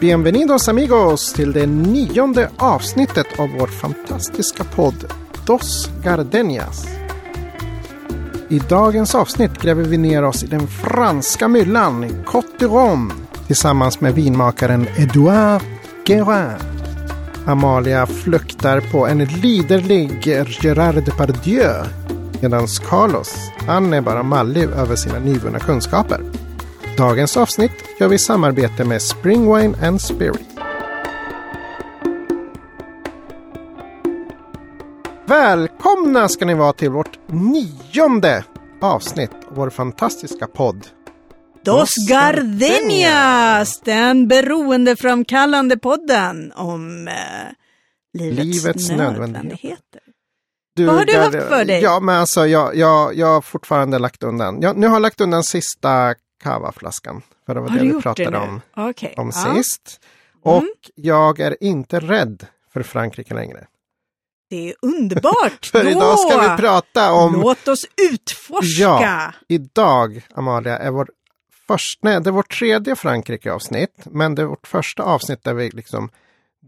Bienvenidos amigos till det nionde avsnittet av vår fantastiska podd Dos Gardenias. I dagens avsnitt gräver vi ner oss i den franska myllan Côte de Rome tillsammans med vinmakaren Edouard Guérin. Amalia fluktar på en liderlig Gérard Depardieu medan Carlos, han är bara mallig över sina nyvunna kunskaper. Dagens avsnitt gör vi i samarbete med Springwine and Spirit. Välkomna ska ni vara till vårt nionde avsnitt av vår fantastiska podd. Dos Gardenias, den beroendeframkallande podden om eh, livets, Livets nödvändigheter. Du, Vad har du haft för dig? Ja, men alltså jag, jag, jag har fortfarande lagt undan. Jag, nu har jag lagt undan sista kavaflaskan. För det var Har det vi det pratade nu? om, Okej. om ja. Mm. sist. Och jag är inte rädd för Frankrike längre. Det är underbart. För Då, idag ska vi prata om... Låt oss utforska. Ja. Idag, Amalia, är vår först, nej, det är vårt tredje Frankrike-avsnitt. Men det är vårt första avsnitt där vi liksom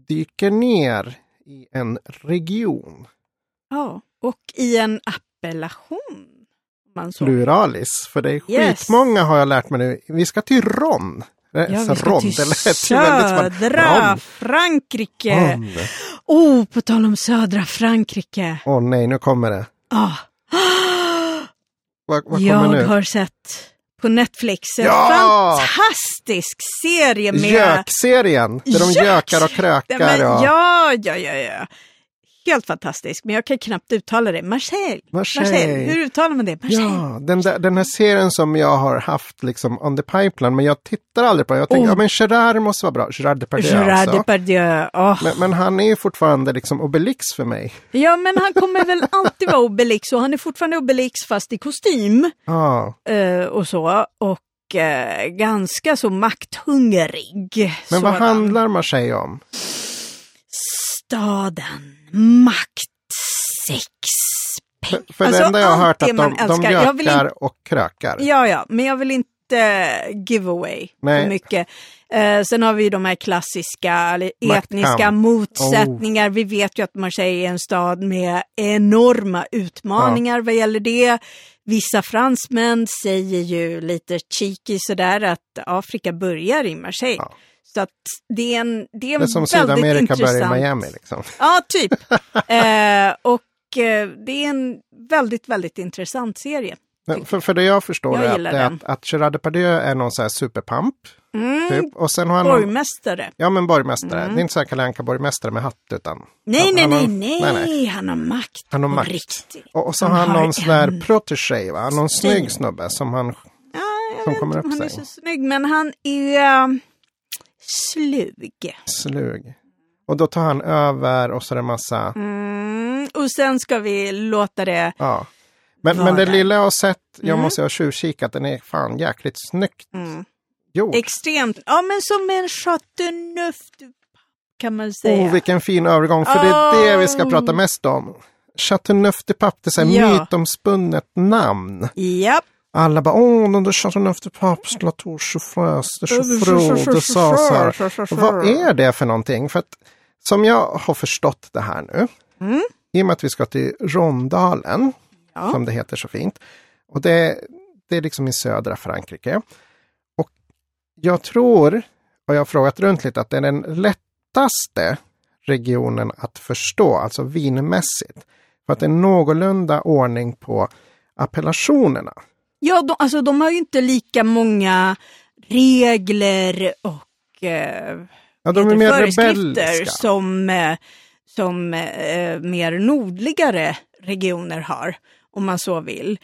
dyker ner i en region. Ja, Och i en appellation. Man så. Pluralis. För det är Yes. skitmånga har jag lärt mig nu. Vi ska till Ron. Ja, vi ska Ron, till södra. Frankrike. Ron. Oh, på tal om södra Frankrike. Åh nej, nu kommer det. Ah. Vad, vad Jag nu? har sett på Netflix en Ja! fantastisk serie med... Gökserien, där de Gök! gökar och Nej, krökar. men, och... ja, ja, ja, ja. Helt fantastisk, men jag kan knappt uttala det. Marseille. Marseille. Hur uttalar man det? Marseille. Ja, den, där, den här serien som jag har haft liksom on the pipeline, men jag tittar aldrig på den. Jag tänker, Oh. ja men Gerard måste vara bra. Gerard Depardieu Gerard alltså. Depardieu. Åh. Men, men han är ju fortfarande liksom Obelix för mig. Ja, men han kommer väl alltid vara Obelix och han är fortfarande Obelix fast i kostym Ja, eh, och så. Och eh, ganska så makthungrig. men vad sådan. handlar Marseille om? Staden, makt, sex, pengar. För, för Alltså, det enda jag har hört att de, de gökar och krökar. Ja, ja, men jag vill inte giveaway Nej. för mycket. Eh, sen har vi ju de här klassiska etniska Maktkamp. motsättningar. Vi vet ju att Marseille är en stad med enorma utmaningar vad gäller det. Vissa fransmän säger ju lite cheeky sådär att Afrika börjar i Marseille. Ja. Så att det är en, det är en Det är som väldigt Sydamerika intressant... börjar i Miami. Liksom. Ja, typ. eh, och eh, det är en väldigt, väldigt intressant serie. Men för, för det jag förstår Jag är, att, det att, att Gerard Depardieu är någon så här superpamp. Mm, Typ. Och sen har han någon, borgmästare. Ja men borgmästare. Mm. Det är inte så här Kalle Anka-borgmästare med hatt utan Nej, han- nej, han har- nej, nej, nej. han har makt. Han har makt. riktigt. Och, och så Han har han någon sån där protégé, va? Någon snygg snubbe som han... Ja, Som kommer upp han är sig. så snygg, men han är um, slug. Slug. Och då tar han över och så är det massa... Mm, och sen ska vi låta det... Ja. Men, Var men det lilla jag har sett, jag Mm. måste ha tjuvkikat, den är fan jäkligt snyggt Mm, gjord. extremt... Ja, men som en chateauneuf du- kan man säga. Oh, vilken fin övergång, för det är det vi ska Oh. prata mest om. Chateauneuf de Pape, det är Ja. mytomspunnet namn. Japp. Alla bara, åh, den där Chateauneuf de Papes Latour Chauffrös, de Chauffreux, de sa så här. Vad är det för någonting? För att som jag har förstått det här nu, Mm. i och med att vi ska till Rondalen, Ja. som det heter så fint, och det, det är liksom i södra Frankrike. Och jag tror, och jag har frågat runt lite, att det är den lättaste regionen att förstå, alltså vinmässigt. För att det är någorlunda ordning på appellationerna. Ja, de, alltså de har ju inte lika många regler och eh, Ja, de är mer föreskrifter rebelliska. som, eh, som eh, mer nordligare regioner har, om man så vill.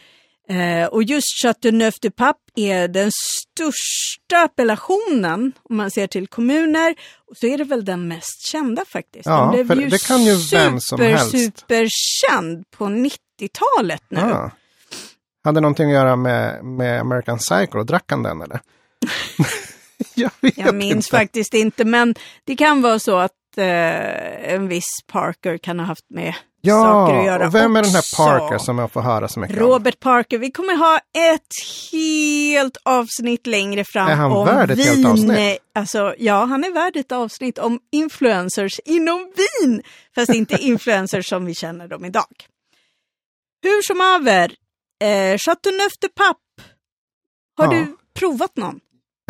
Eh, och just Châteauneuf-du-Pape är den största appellationen om man ser till kommuner. Och så är det väl den mest kända faktiskt. Ja, den blev för det kan ju vem som super, helst. superkänd på 90-talet nu. Ah. Hade någonting att göra med, med American Psycho, drack han den eller? jag Jag minns inte. faktiskt inte, men det kan vara så att eh, en viss Parker kan ha haft med saker att göra och vem är den här. Parker som jag får höra så mycket om? Robert Parker. Vi kommer ha ett helt avsnitt längre fram Är han om värd ett vin. helt avsnitt? Alltså, ja, han är värd ett avsnitt om influencers inom vin. Fast inte influencers som vi känner dem idag. Hur som haver, eh, Chateauneuf de Pape. Har Ja. du provat någon?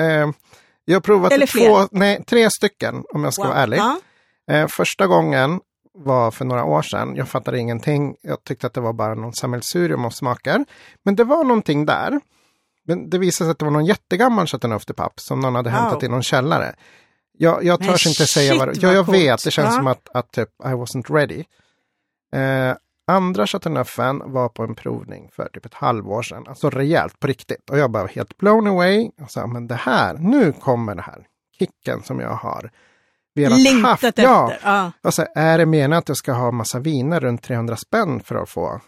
Eh, jag har provat Eller två, nej, tre stycken om jag ska vara ärlig. Ja. Eh, första gången var för några år sedan. Jag fattade ingenting. Jag tyckte att det var bara någon sammelsurium av smaker. Men det var någonting där. Men det visade sig att det var någon jättegammal Chateauneuf de Pape som någon hade Wow. hämtat i någon källare. Jag, jag törs inte säga shit, vad vad Ja, jag coolt. vet. Det känns Ja. som att, att typ, I wasn't ready. Eh, andra Chateauneufen var på en provning för typ ett halvår sedan. Alltså rejält, på riktigt. Och jag bara helt blown away. Och sa, men det här, nu kommer det här. Kicken som jag har velat Längtat haft. efter. Ja, Ja. och så är det meningen att jag ska ha massa viner runt 300 spänn för att få,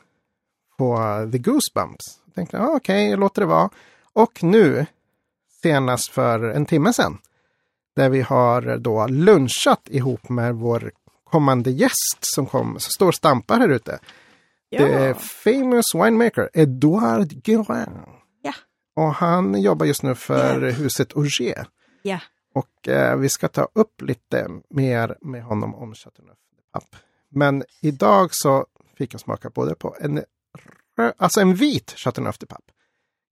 få the goosebumps? Jag tänkte, ah, okej, jag låter det vara. Och nu, senast för en timme sedan, där vi har då lunchat ihop med vår kommande gäst som, kom, som står och stampar här ute. Det är Ja. famous winemaker Edouard Guérin. Ja. Och han jobbar just nu för huset Auger. ja. Och eh, vi ska ta upp lite mer med honom om Chateauneuf de Pape. Men idag så fick jag smaka både på en, alltså en vit Chateauneuf de Pape.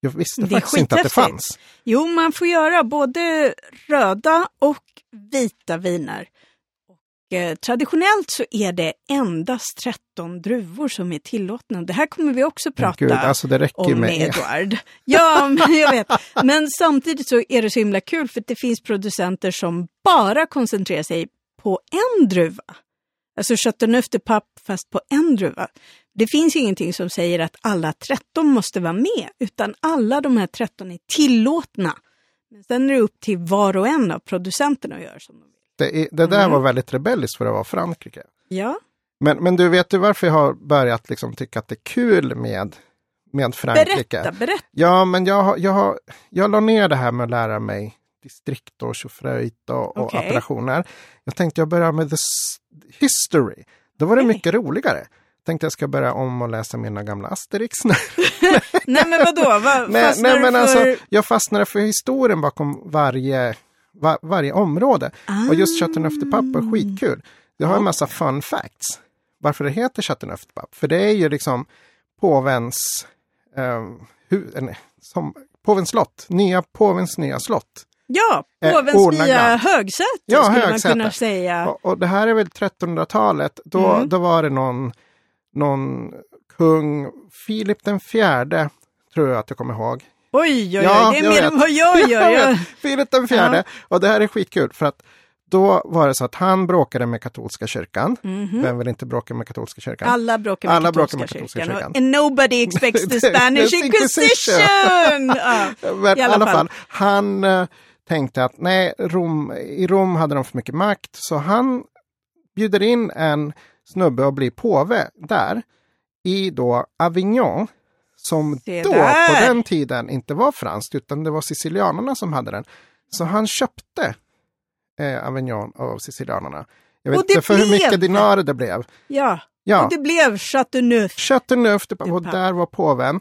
Jag visste Det faktiskt inte att det fanns. Jo, man får göra både röda och vita viner. Eh, traditionellt så är det endast 13 druvor som är tillåtna. Det här kommer vi också prata Gud, alltså det räcker ju om med Edward. Ja, men jag vet. Men samtidigt så är det så himla kul för det finns producenter som bara koncentrerar sig på en druva. Alltså Chateauneuf de Pape fast på en druva. Det finns ingenting som säger att alla 13 måste vara med, utan alla de här 13 är tillåtna. Men sen är det upp till var och en av producenterna att göra som de vill. Det, det där Mm. var väldigt rebelliskt för att vara Frankrike. Ja, Men, men du, vet du varför jag har börjat liksom tycka att det är kul med, med Frankrike? berätta, berätta. Ja, men jag, har- jag, har, jag la ner det här med att lära mig distrikt och tjofröjt och, och Okej. appellationer. Jag tänkte jag börjar med the history. Då var det Okej. mycket roligare. Tänkte jag ska börja om och läsa mina gamla Asterix. Nej men vadå, vad nej, nej, men för? alltså, jag fastnade för historien bakom varje, va, varje område. Och just Chateauneuf de Pape är skitkul. Det har en massa fun facts. Varför det heter Chateauneuf de Pape. För det är ju liksom påvens, eh, hu, eh, nej, som, påvens slott, nya, påvens nya slott. Ja, Eh, påvens nya ordagrant. högsäte Ja, skulle högsäte. man kunna säga. Och, och det här är väl 1300-talet. Då, Mm. då var det någon, någon kung, Filip den fjärde, tror jag att jag kommer ihåg. Oj, oj, oj, Ja, det är mer än vad jag gör. Jag. Filip den fjärde. Och det här är skitkul för att då var det så att han bråkade med katolska kyrkan. Vem vill inte bråka med katolska kyrkan? Alla bråkar med Alla katolska, bråkar med katolska kyrkan. kyrkan. Och, and nobody expects the Spanish Inquisition. Ja. Men i alla fall. fall, han eh, tänkte att nej, Rom, i Rom hade de för mycket makt. Så han bjuder in en snubbe att bli påve där. I då Avignon. Som då där. på den tiden inte var franskt utan det var sicilianerna som hade den. Så han köpte eh, Avignon av sicilianerna. Jag vet inte för hur blev- mycket dinarer det blev. ja, Ja. och det blev Chateauneuf. Chateauneuf, och där var påven.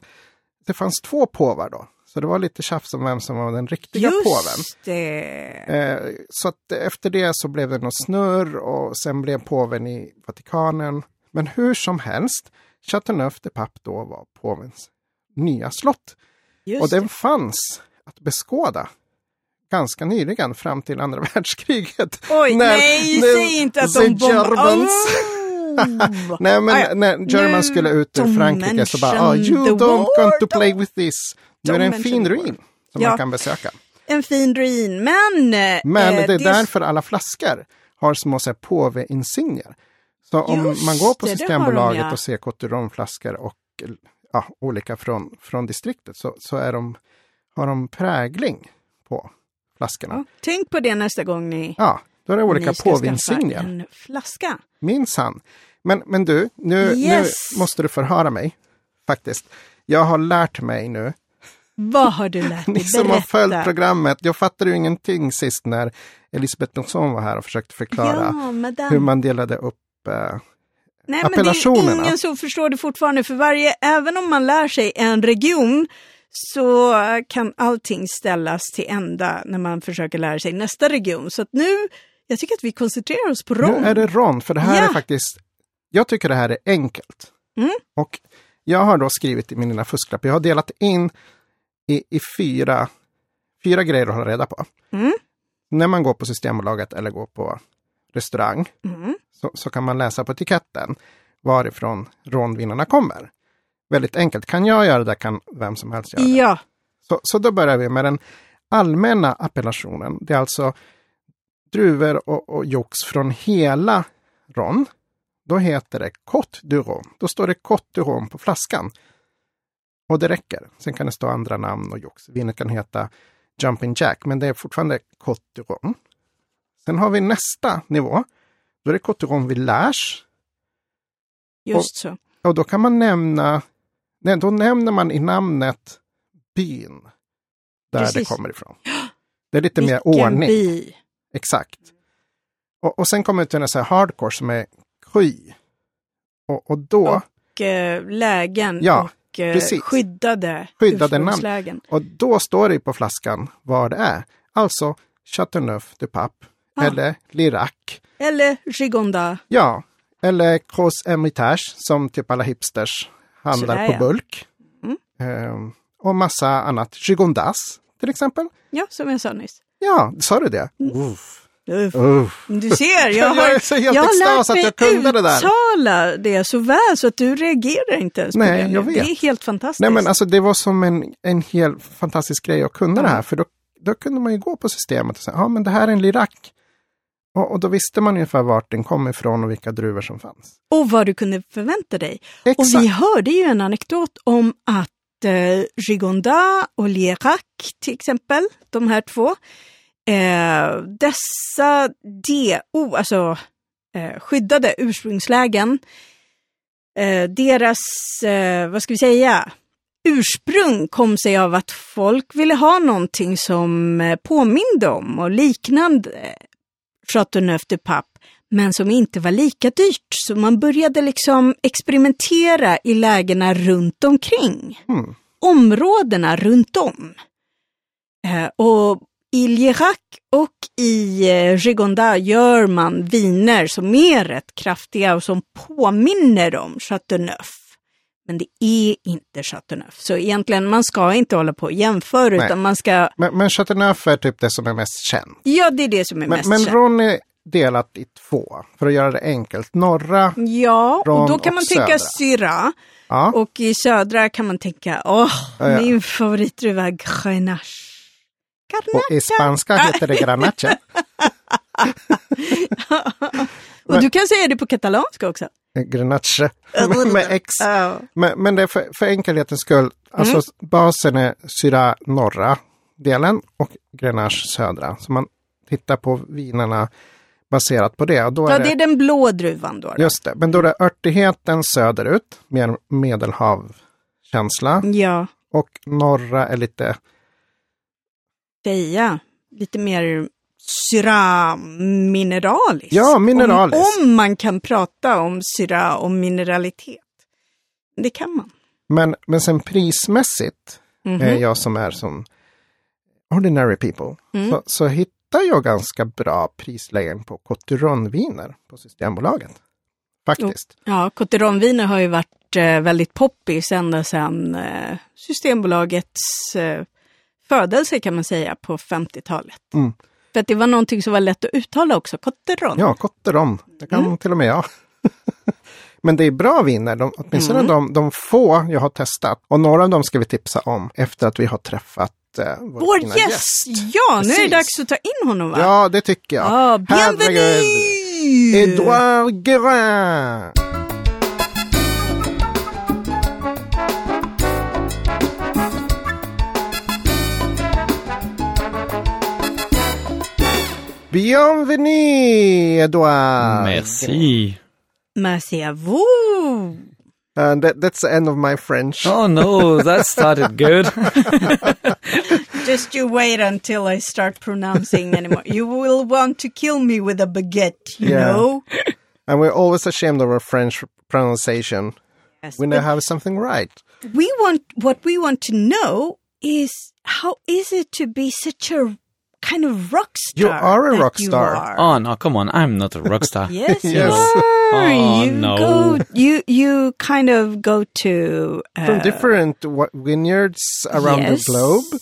Det fanns två påvar då. Så det var lite tjafs om vem som var den riktiga påven. Just det. Eh, så att efter det så blev det något snurr och sen blev påven i Vatikanen. Men hur som helst, Chateauneuf de Pape då var påvens nya slott. Just och den det. fanns att beskåda ganska nyligen fram till andra världskriget. Oj, När- nej, när säg inte att de. Germans- Oh! Nej men Ah, ja. när German skulle ut ur Frankrike så bara, mention you don't want to play with this. Nu är det en fin ruin som Ja. man kan besöka. En fin ruin, men... Men eh, det är därför alla flaskor har små påve-insignier. Så om Just man går på Systembolaget de, ja. och ser Coteron-flaskor och ja, olika från, från distriktet så, så är de, har de prägling på flaskorna. Ja, tänk på det nästa gång ni, Ja, då är det olika påve-insignier. en flaska. Minsann. Men, men du, nu, Yes. nu måste du förhöra mig. Faktiskt. Jag har lärt mig nu. Vad har du lärt dig? Ni som har följt Berätta. programmet. Jag fattade ju ingenting sist när Elisabeth Nilsson var här och försökte förklara Ja, hur man delade upp eh, Nej, men det är ingen som förstår det fortfarande, för varje, även om man lär sig en region så kan allting ställas till ända när man försöker lära sig nästa region. Så att nu, jag tycker att vi koncentrerar oss på Ron. Nu är det Ron, för det här Ja. är faktiskt, jag tycker det här är enkelt. Mm. Och jag har då skrivit i min lilla fusklapp, jag har delat in i, i fyra, fyra grejer att hålla reda på. Mm. När man går på Systembolaget eller går på restaurang Mm. Så, så kan man läsa på etiketten varifrån rånvinnarna kommer. Väldigt enkelt. Kan jag göra det kan vem som helst göra det. Ja, Så, så då börjar vi med den allmänna appellationen. Det är alltså druvor och, och jox från hela Ron. Då heter det Côte du Rhône. Då står det Côte du Rhône på flaskan. Och det räcker. Sen kan det stå andra namn och jox. Vinet kan heta Jumping Jack, men det är fortfarande Côte du Rhône. Sen har vi nästa nivå. Då är det du Rhône Village. just så. Och då kan man nämna, nej, då nämner man i namnet byn där Precis. det kommer ifrån. Det är lite mer Vilken ordning. by. Exakt. Och, och sen kommer vi till en sån här hardcore som är Kry. Och, och då, Och eh, lägen Ja, och eh, precis. skyddade, Skyddade namn. och då står det på flaskan vad det är. Alltså Chateauneuf de Pape. Ah. Eller Lirac. Eller Gigonda. Ja. Eller Cross Hermitage som typ alla hipsters handlar Sådär, på ja. bulk. Mm. Ehm, och massa annat. Gigondas till exempel. Ja, som jag sa nyss. Ja, sa du det? Uff. Uff. Uff. Du ser, jag har, jag har lärt att mig jag kunde det där. uttala det så väl så att du reagerar inte ens Nej, på det. jag vet. Det är helt fantastiskt. Nej men alltså det var som en, en helt fantastisk grej att kunna det Ja. här. För då, då kunde man ju gå på systemet och säga, ja men det här är en Lirac. Och, och då visste man ungefär vart den kom ifrån och vilka druvor som fanns. Och vad du kunde förvänta dig. Exakt. Och vi hörde ju en anekdot om att eh, Gigonda och Lierac till exempel, de här två, eh, dessa DO, alltså eh, skyddade ursprungslägen, eh, deras, eh, vad ska vi säga, ursprung kom sig av att folk ville ha någonting som eh, påminde om och liknande De Pape, men som inte var lika dyrt. Så man började liksom experimentera i lägena runt omkring. Mm. Områdena runt om. Eh, och i Lierac och i eh, Gigonda gör man viner som är rätt kraftiga och som påminner om Chateauneuf. Men det är inte Chateauneuf. Så egentligen, man ska inte hålla på och jämföra, Nej. utan man ska... Men, men Chateauneuf är typ det som är mest känt. Ja, det är det som är Men, mest men känt. Ron är delat i två, för att göra det enkelt. Norra, Ja, och då kan man tänka. Syrah. ja, Och i södra kan man tänka, åh, Ja, ja. min favoritdruva Grenache. och i spanska heter det Granache. Och du kan säga det på katalanska också. Grenache med, med X. Ja. Men, men det är för, för enkelhetens skull. Alltså Mm. basen är Syrah norra delen och Grenache södra. Så man tittar på vinerna baserat på det. Och då är ja, det, det är den blå druvan då. då. Just det, men då är det örtigheten söderut, mer medelhavskänsla. Ja, Och norra är lite, säga. Lite mer syra-mineraliskt. Ja, mineraliskt. Om, om man kan prata om syra och mineralitet. Det kan man. men, men sen prismässigt, Mhm. är jag som är som ordinary people, Mm. så, så hittar jag ganska bra prislägen på Coturon-viner på Systembolaget. Faktiskt. Ja, Coteronviner har ju varit eh, väldigt poppis ända sedan eh, Systembolagets eh, födelse kan man säga på 50-talet. Mm. För att det var någonting som var lätt att uttala också, Coteron. Ja, Cotteron. Det kan Mm. till och med jag. Men det är bra viner, de, åtminstone Mm. de, de få jag har testat. Och några av dem ska vi tipsa om efter att vi har träffat eh, vår, Vår fina gäst! Ja, nu är det Precis. dags att ta in honom va? Ja, det tycker jag. Ja, bienvenue! Edouard Guerin! Bienvenue, Edouard! Merci. Merci à vous! Uh, that, that's the end of my French. Oh no, that started good. Just you wait until I start pronouncing anymore. you will want to kill me with a baguette, you Yeah. know? And we're always ashamed of our French pronunciation. Yes, We but now have something right. we want what we want to know is how is it to be such a kind of rock star? You are a rock star. are? Oh no, come on! I'm not a rock star. Yes, you are. Oh, you no. go. You you kind of go to uh, From different wa- vineyards around yes. the globe,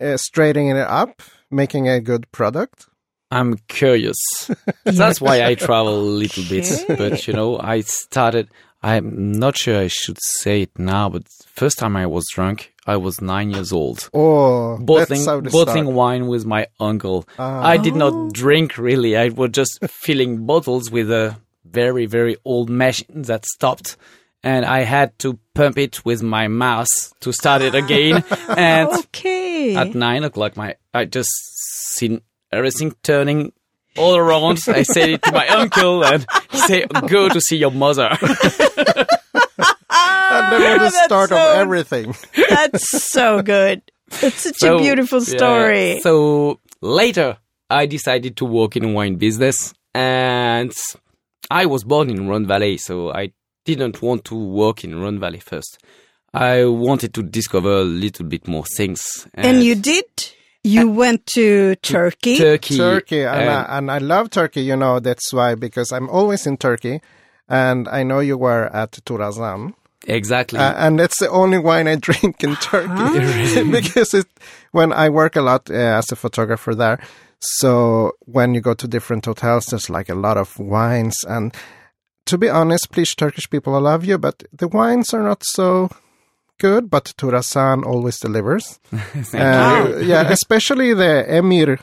uh, straightening it up, making a good product. I'm curious. That's why I travel a little bit. But you know, I started. I'm not sure I should say it now, but first time I was drunk, I was nine years old. Oh, Bottling, that's how to bottling start. wine with my uncle. Ah. I did Oh. not drink really. I was just filling bottles with a very, very old machine that stopped. And I had to pump it with my mouth to start it again. and okay. at nine o'clock, my I just seen everything turning all around. I said it to my uncle, and he said, "Go to see your mother." And then we're the start so- of everything. That's so good. It's such So, a beautiful yeah. story. So later, I decided to work in wine business, and I was born in Rhone Valley, so I didn't want to work in Rhone Valley first. I wanted to discover a little bit more things. and you did. You went to Turkey. Turkey, Turkey, and, and- I, and I love Turkey. You know that's why because I'm always in Turkey, and I know you were at Turasan, exactly. uh, and that's the only wine I drink in Turkey because it when I work a lot uh, as a photographer there. So when you go to different hotels, there's like a lot of wines, and to be honest, please Turkish people, I love you, but the wines are not so good. But Turasan always delivers. Uh, yeah, especially the Emir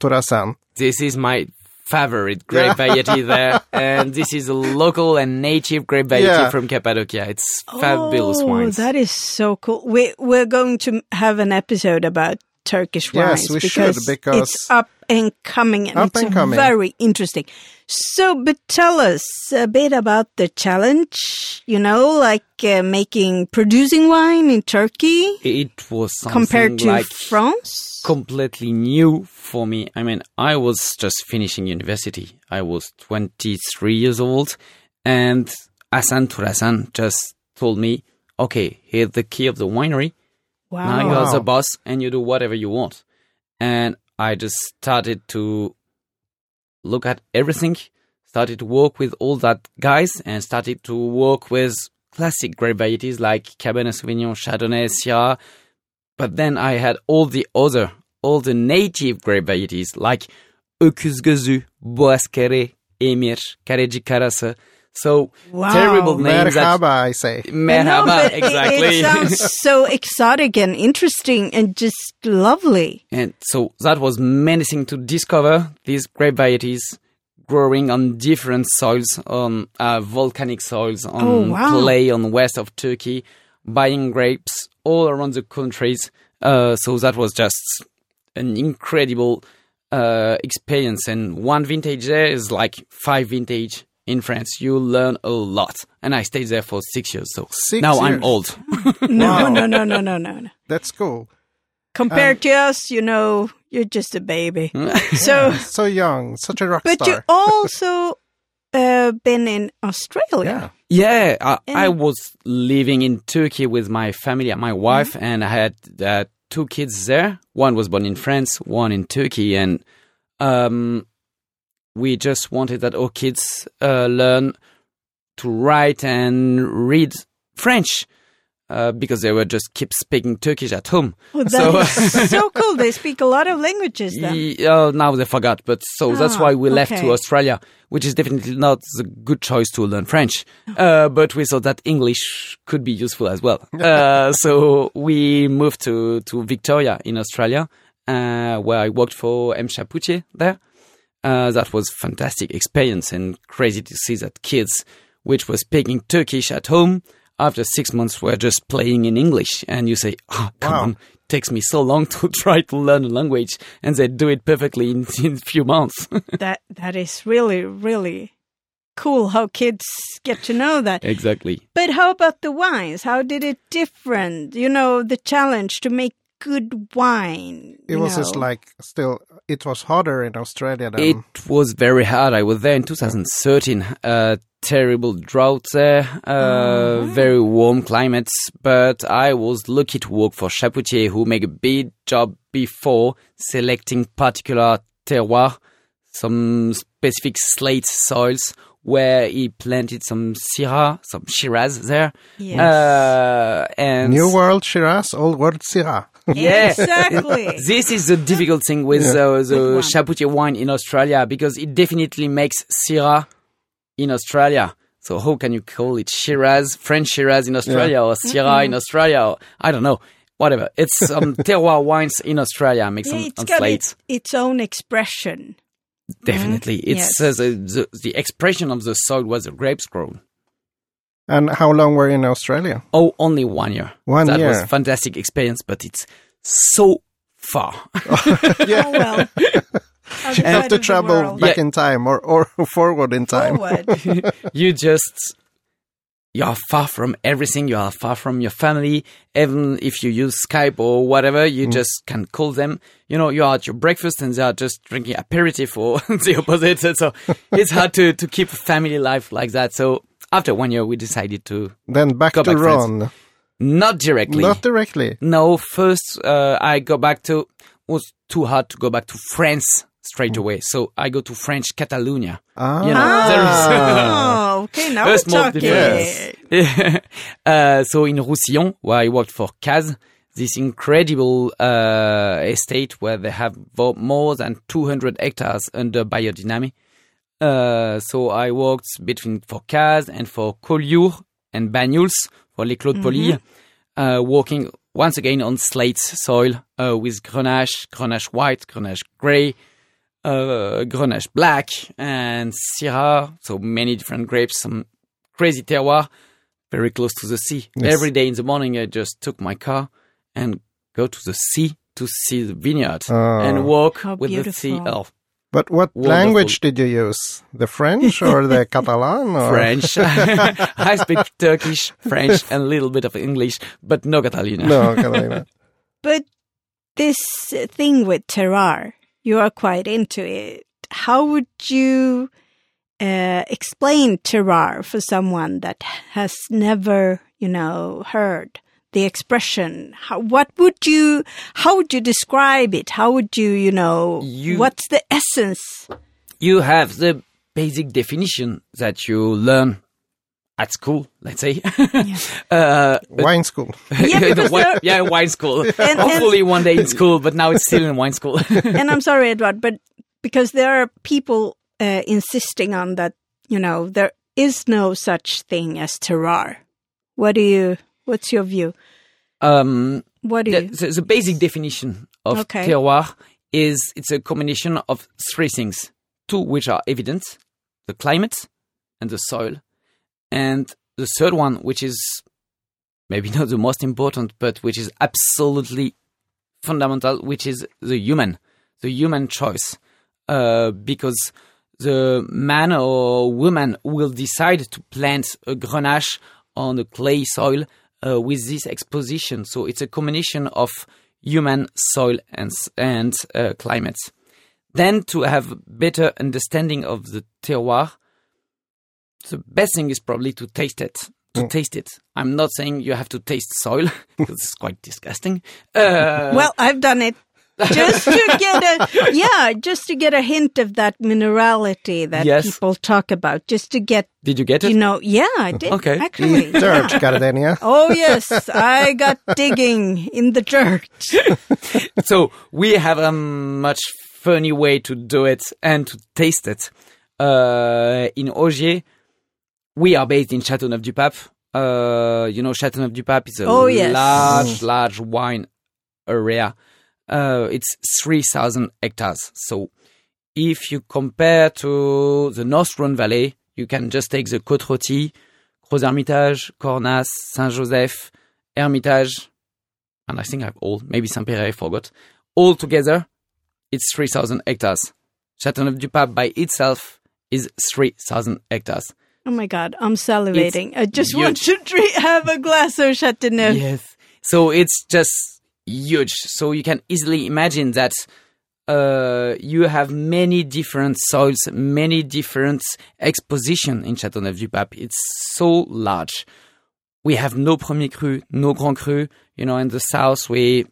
Turasan. This is my favorite grape variety there, and this is a local and native grape variety Yeah. from Cappadocia. It's fabulous oh, wines. that is so cool. We we're going to have an episode about Turkish Yes, wines we should, because, because- it's up and coming and Up it's and coming. very interesting. So, but tell us a bit about the challenge. You know, like uh, making producing wine in Turkey it was something compared to like France. completely new for me. I mean, I was just finishing university. I was 23 years old, and Hasan Turasan just told me, "Okay, here's the key of the winery. Wow. Now you are Wow. the boss and you do whatever you want. And I just started to look at everything, started to work with all that guys and started to work with classic grape varieties like Cabernet Sauvignon, Chardonnay, Syrah. But then I had all the other, all the native grape varieties like Öküz Gözü, Emir, Kalecik Karası. So Wow. terrible names that Merhaba, I say. I Merhaba, but it- exactly. It, sounds so exotic and interesting and just lovely. And so that was menacing to discover these grape varieties growing on different soils, on uh, volcanic soils, on Oh, wow. clay on the west of Turkey, buying grapes all around the countries. Uh, so that was just an incredible uh, experience. And one vintage there is like five vintage in France. You learn a lot. And I stayed there for six years. So Six now I'm old. No, Wow. no, no, no, no, no, no. That's cool. Compared Um, to us, you know, you're just a baby. so, So young, such a rock but you also uh, been in Australia. Yeah. Yeah, I, I was living in Turkey with my family, and my wife, and I had uh, two kids there. One was born in France, one in Turkey, and um, we just wanted that our kids uh, learn to write and read French. Uh, because they were just keep speaking Turkish at home. Oh, So- so cool. They speak a lot of languages then. Ye- uh, now they forgot, but so that's Ah, why we left okay. to Australia, which is definitely not the good choice to learn French. Uh, but we thought that English could be useful as well. Uh, so we moved to, to Victoria in Australia, uh, where I worked for M. Chapoutier there. Uh, that was fantastic experience and crazy to see that kids, which were speaking Turkish at home, after six months were just playing in English. And you say, oh, come Wow. on, takes me so long to try to learn a language, and they do it perfectly in, in a few months. That that is really really cool how kids get to know that. exactly. But how about the wines? How did it different? You know, the challenge to make good wine. It you was just like still it was harder in Australia than It was very hard. I was there in 2013. Uh, terrible drought there, uh, very warm climates. But I was lucky to work for Chapoutier, who make a big job before selecting particular terroir, some specific slate soils where he planted some Syrah, some Shiraz there. Yes. Uh, and New World Shiraz, Old World Syrah. Yeah. Exactly. This is the difficult thing with Yeah. uh, the Which? Chapoutier wine in Australia because it definitely makes Syrah in Australia. So how can you call it Shiraz, French Shiraz in Australia or Syrah in Australia? Or, I don't know. Whatever. It's um, terroir wines in Australia makes Yeah, them it's on got slates. its, its own expression. Definitely. It's Yes. uh, the, the, the expression of the soil was the grapes grown. And how long were you in Australia? Oh, only one year. One that year. was fantastic experience, but it's so far. Oh well. You have to travel back in time or, or forward in time. Forward. you just you are far from everything you are far from your family even if you use skype or whatever you mm. just can call them you know you are at your breakfast and they are just drinking aperitif or the opposite so it's hard to, to keep a family life like that so after one year we decided to Then back Go to back, friends. Ron. not directly Not directly. no first uh, i go back to was too hard to go back to france straight away so i go to french catalonia Ah. you know there is oh, okay. Now we're talking. difference. Yeah. uh, so in Roussillon, where I worked for Cazes, this incredible uh, estate where they have more than 200 hectares under biodynamic. Uh, so I worked between for Cazes and for Collioure and Banyuls for Les Clos de Paulilles, uh, working once again on slate soil uh, with Grenache, Grenache white, Grenache grey, uh, Grenache black, and Syrah. So many different grapes, some crazy terroir, very close to the sea. Yes. Every day in the morning, I just took my car and go to the sea to see the vineyard Oh. and walk How with the sea. Oh, But what Wonderful. language did you use? The French or the Catalan? Or? French. I speak Turkish, French, and a little bit of English, but no Catalan. No, Catalan. But this thing with terroir, you are quite into it. How would you uh, explain terroir for someone that has never, you know, heard the expression? How, what would you, how would you describe it? How would you, you know, You- what's the essence? You have the basic definition that you learn at school, let's say. uh, Wine school. Yeah, the because wi- there- yeah, wine school. and- Hopefully one day in school, but now it's still in wine school. and I'm sorry, Edward, but because there are people uh, insisting on that, you know, there is no such thing as terroir. What do you? What's your view? um, What do the, you? the, the basic definition of Okay. terroir is it's a combination of three things. Two which are evident, the climate and the soil. And the third one, which is maybe not the most important, but which is absolutely fundamental, which is the human, the human choice. Uh, because the man or woman will decide to plant a grenache on a clay soil uh, with this exposition. So it's a combination of human, soil, and s- and uh, climate. Then to have better understanding of the terroir, the best thing is probably to taste it. To taste it. I'm not saying you have to taste soil because it's quite disgusting. Uh, well, I've done it just to get a yeah, just to get a hint of that minerality that Yes. people talk about. Just to get did you get it? you know, yeah, I did Okay. actually. Eat dirt, Gardenia. Oh yes, I got digging in the dirt. so we have a much funny way to do it and to taste it. Uh, in Ogier, we are based in Châteauneuf-du-Pape. Uh, you know, Châteauneuf-du-Pape is a Oh, yes. large, large wine area. Uh, it's 3,000 hectares. So if you compare to the North Rhone Valley, you can just take the Côte Rôtie, Crozes-Hermitage, Cornas, Saint-Joseph, Hermitage, and I think I've all, maybe Saint-Péray, I forgot. All together, it's 3,000 hectares. Châteauneuf-du-Pape by itself is 3,000 hectares. Oh my God, I'm salivating. I just huge. want to have a glass of Chateauneuf. Yes. So it's just huge. So you can easily imagine that uh, you have many different soils, many different exposition in Châteauneuf-du-Pape. It's so large. We have no premier cru, no grand cru. You know, in the south, we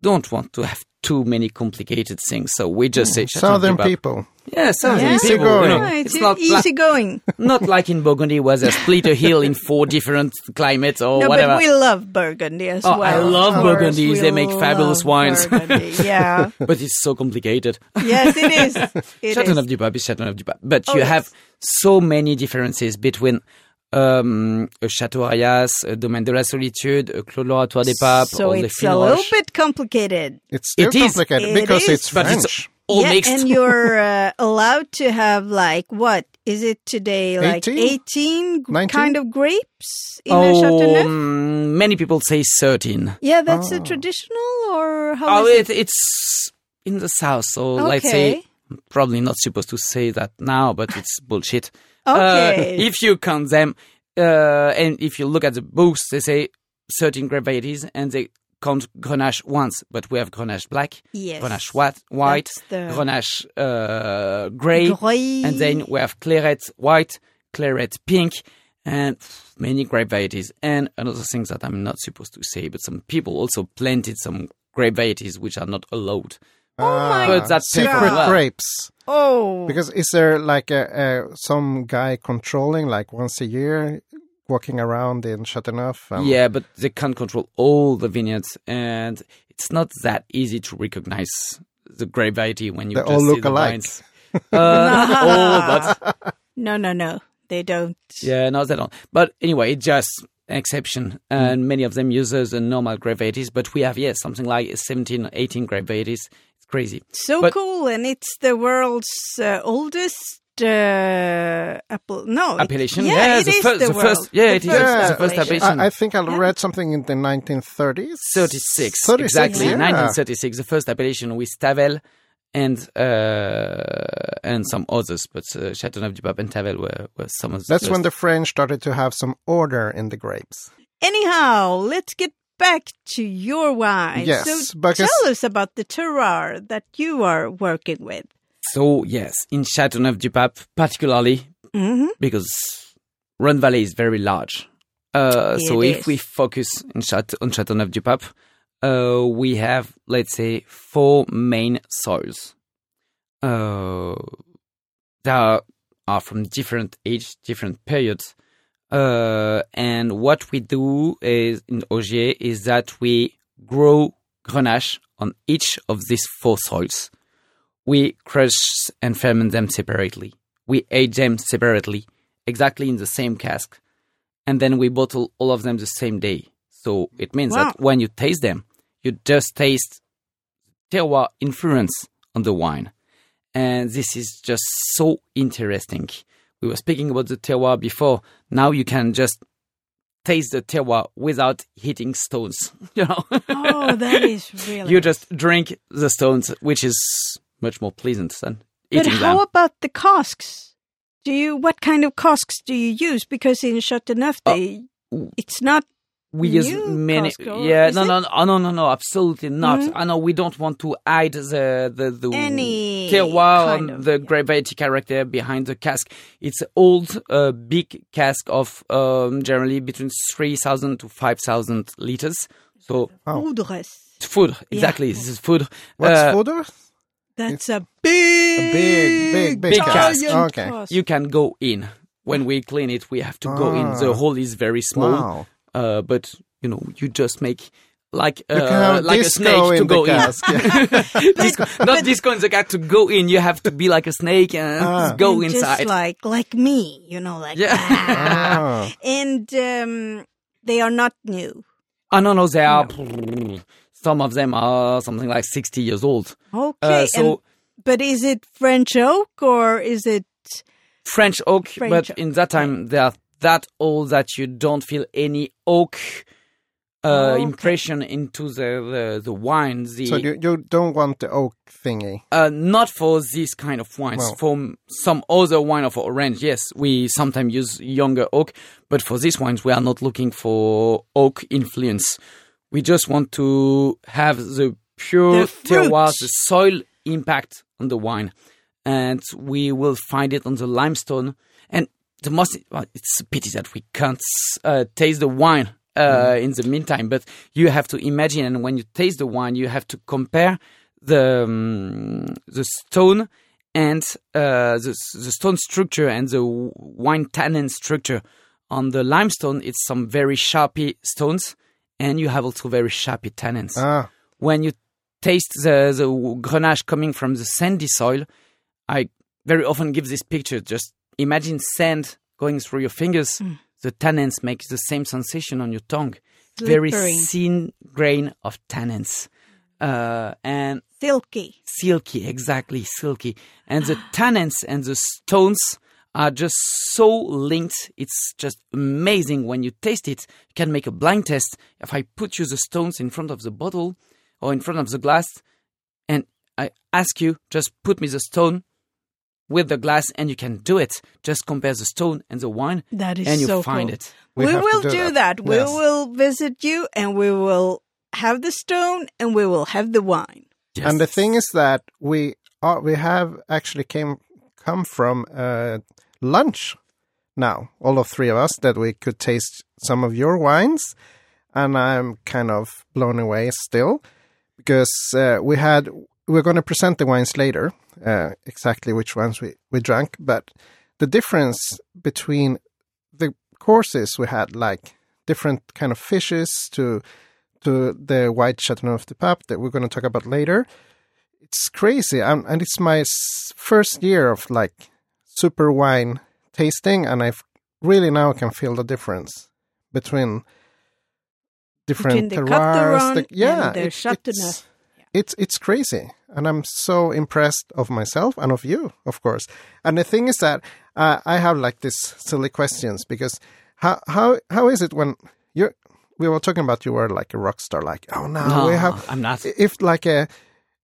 don't want to have too many complicated things. So we just hmm. say Southern Châteauneuf-du-Pape. people. Yeah, southern Yeah. people. You know, Yeah, it's, it's not easy like, going. not like in Burgundy where they split a hill in four different climates or no, whatever. but we love Burgundy as Oh, well. I love Of course, Burgundy. we They make fabulous wines. Burgundy, Yeah. but it's so complicated. yes, it is. It is. Châteauneuf-du-Pape is Châteauneuf-du-Pape. But Oh, you yes. have so many differences between um, a Château Rayas, a Domaine de la Solitude, a Clos de l'Oratoire des Papes, So or the it's a little bit complicated. It's still It is. complicated It because is. it's But French. it's all yeah, mixed. and you're uh, allowed to have like what is it today? Like 18? 18 kind of grapes in a Chateauneuf? Oh, mm, many people say 13. Yeah, that's the Oh. traditional, or how Oh, is it, it's in the south, so let's say probably not supposed to say that now, but it's bullshit. Okay. Uh, if you count them, uh, and if you look at the books, they say 13 grape varieties, and they count Grenache once, but we have Grenache black, Yes. Grenache white, white the- Grenache uh, grey, Grey. and then we have Clairette white, Clairette pink, and many grape varieties. And another thing that I'm not supposed to say, but some people also planted some grape varieties which are not allowed. Ah, But that's secret different. grapes. Oh, Because is there like a, a some guy controlling like once a year, walking around in Chateauneuf? and- Yeah, but they can't control all the vineyards, and it's not that easy to recognize the grape variety when you They just all see look the alike. vines. Uh, all, but no, no, no, they don't. yeah, no, they don't. But anyway, it just an exception, and many of them use the normal gravities. But we have yes, something like 17, 18 grape varieties. It's crazy. So But- cool, and it's the world's uh, oldest uh, apple. No, it- Appellation, Yeah, yeah, it the is first- the, the first- yeah, The it is the first appellation. appellation. I, I think I read something in the 1930s. 36, 36, exactly, yeah. 1936, the first appellation with Tavel and uh, and some others, but uh, Châteauneuf-du-Pape and Tavel were, were some of the That's first. when the French started to have some order in the grapes. Anyhow, let's get back to your wine. Yes, so because- tell us about the terroir that you are working with. So yes, in Châteauneuf-du-Pape, particularly hmm because Rhone Valley is very large. Uh, so It if is. we focus in Châte- on Châteauneuf-du-Pape, uh, we have let's say four main soils. Uh, that are from different age, different periods. Uh, and what we do is in Ogier is that we grow Grenache on each of these four soils. We crush and ferment them separately. We age them separately, exactly in the same cask, and then we bottle all of them the same day. So it means Wow. that when you taste them, you just taste terroir influence on the wine. And this is just so interesting. We were speaking about the terroir before. Now you can just taste the terroir without hitting stones. You know, Oh, that is really. you just drink the stones, which is much more pleasant than but eating how them. about the casks? Do you what kind of casks do you use? Because in Chateauneuf, Uh, they, it's not. We use new many Costco, yeah is no no no no no no absolutely not Mhm. i know we don't want to hide the the, the Any terroir kind and of, the yeah. grape variety character behind the cask it's old uh, big cask of um, generally between 3000 to 5000 liters so Oh. Foudres. it's foudre exactly this is foudre What's Uh, fodder? That's a big, big, big, big cask. giant Okay. you can go in when we clean it we have to go in the Ah. hole is very small Wow. Uh, but you know you just make like uh, like a snake to go in cask. Yeah. disco, not disco in the cat to go in. You have to be like a snake and Ah. go And inside. Just like like me, you know, like Yeah. ah. Ah. and um, they are not new. oh no, no, they are. Some of them are something like sixty years old. Okay, Uh, so and, but is it French oak or is it? French oak, French but oak, in that time they are that old that you don't feel any oak uh, Okay. impression into the the, the wine. The So you, you don't want the oak thingy. Uh, not for this kind of wines. Well- for some other wine of orange, yes, we sometimes use younger oak, but for these wines, we are not looking for oak influence. We just want to have the pure The terroir, the soil impact on the wine. And we will find it on the limestone. The most, well, it's a pity that we can't uh, taste the wine uh, in the meantime, but you have to imagine, and when you taste the wine, you have to compare the um, the stone and uh, the the stone structure and the wine tannin structure. On the limestone, it's some very sharpy stones, and you have also very sharpy tannins. Ah, When you taste the the Grenache coming from the sandy soil, I very often give this picture. Just imagine sand going through your fingers. The tannins make the same sensation on your tongue. Very Slippery. thin grain of tannins. Uh, and Silky. silky, exactly, silky. And the tannins and the stones are just so linked. It's just amazing when you taste it. You can make a blind test. If I put you the stones in front of the bottle or in front of the glass, and I ask you, just put me the stone with the glass, and you can do it. Just compare the stone and the wine, That is and you so find cool. it. We We, will do do, that. that. We will visit you and we will have the stone and we will have the wine. and the thing is that we are, we have actually came come from uh, lunch now, all of three of us, that we could taste some of your wines, and I'm kind of blown away still because uh, we had we're going to present the wines later, uh, exactly which ones we we drank, but the difference between the courses we had, like different kind of fishes to to the white Chateauneuf de Pape that we're going to talk about later. It's crazy, and, and it's my first year of like super wine tasting, and I really now can feel the difference between different Between the terroirs. Cotteron yeah, the it-. It's, it's it's crazy, and I'm so impressed of myself and of you, of course. And the thing is that uh, I have like these silly questions because how how how is it when you're we were talking about you were like a rock star, like oh no, No, we have I'm not. if like a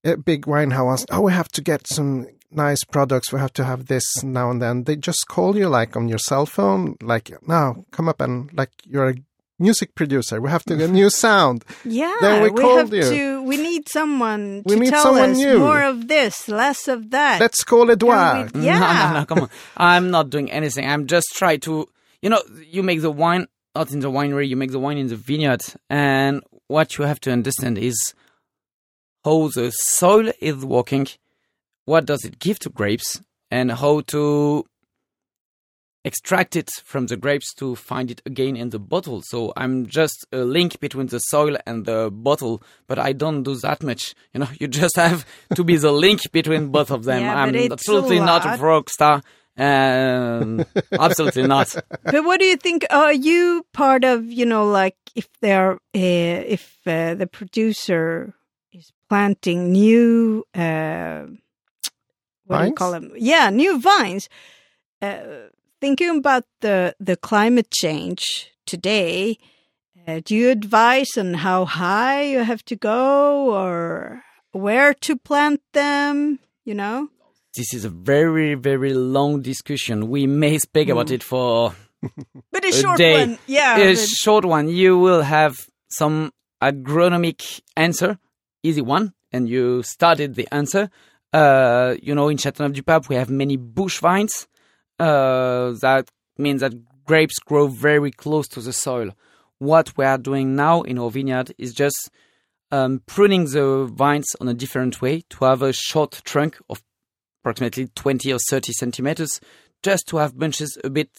a big wine house, oh we have to get some nice products, we have to have this now and then. They just call you like on your cell phone, like now come up and like you're a music producer. We have to get a new sound. Yeah, Then we called have you. to. We need someone We to need tell someone us new. more of this, less of that. Let's call Edouard. we- No, Yeah. no, no, come on. I'm not doing anything. I'm just trying to, you know, you make the wine not in the winery, you make the wine in the vineyard. And what you have to understand is how the soil is working, what does it give to grapes, and how to extract it from the grapes to find it again in the bottle. So I'm just a link between the soil and the bottle, but I don't do that much. You know, you just have to be the link between both of them. Yeah, I'm but it's absolutely a not a rock star. Um, absolutely not. but what do you think? Are you part of, you know, like if they're, uh, if uh, the producer is planting new, uh, what do you call them? Yeah, new vines. Uh, thinking about the the climate change today, uh, do you advise on how high you have to go or where to plant them? You know. This is a very, very long discussion. We may speak about it for But a A short day. one, yeah. a but- short one. You will have some agronomic answer, easy one, and you started the answer. Uh, you know, in Châteauneuf du Pape, we have many bush vines. Uh, that means that grapes grow very close to the soil. What we are doing now in our vineyard is just um, pruning the vines on a different way to have a short trunk of approximately 20 or 30 centimeters, just to have bunches a bit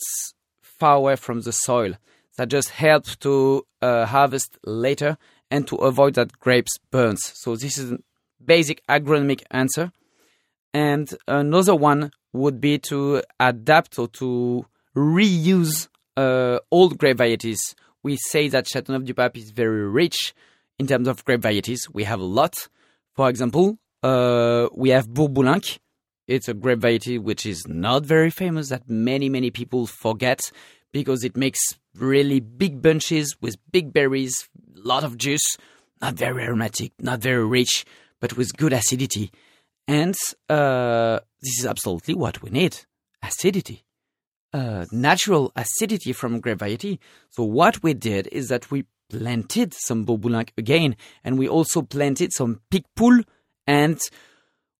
far away from the soil. That just helps to uh, harvest later and to avoid that grapes burns. So this is a basic agronomic answer. And another one would be to adapt or to reuse uh, old grape varieties. We say that Châteauneuf du Pape is very rich in terms of grape varieties. We have a lot. For example, uh, we have Bourboulenc. It's a grape variety which is not very famous that many, many people forget because it makes really big bunches with big berries, lot of juice, not very aromatic, not very rich, but with good acidity. And uh, this is absolutely what we need acidity. Uh, natural acidity from grape variety. So what we did is that we planted some Bourboulenc again, and we also planted some Picpoul and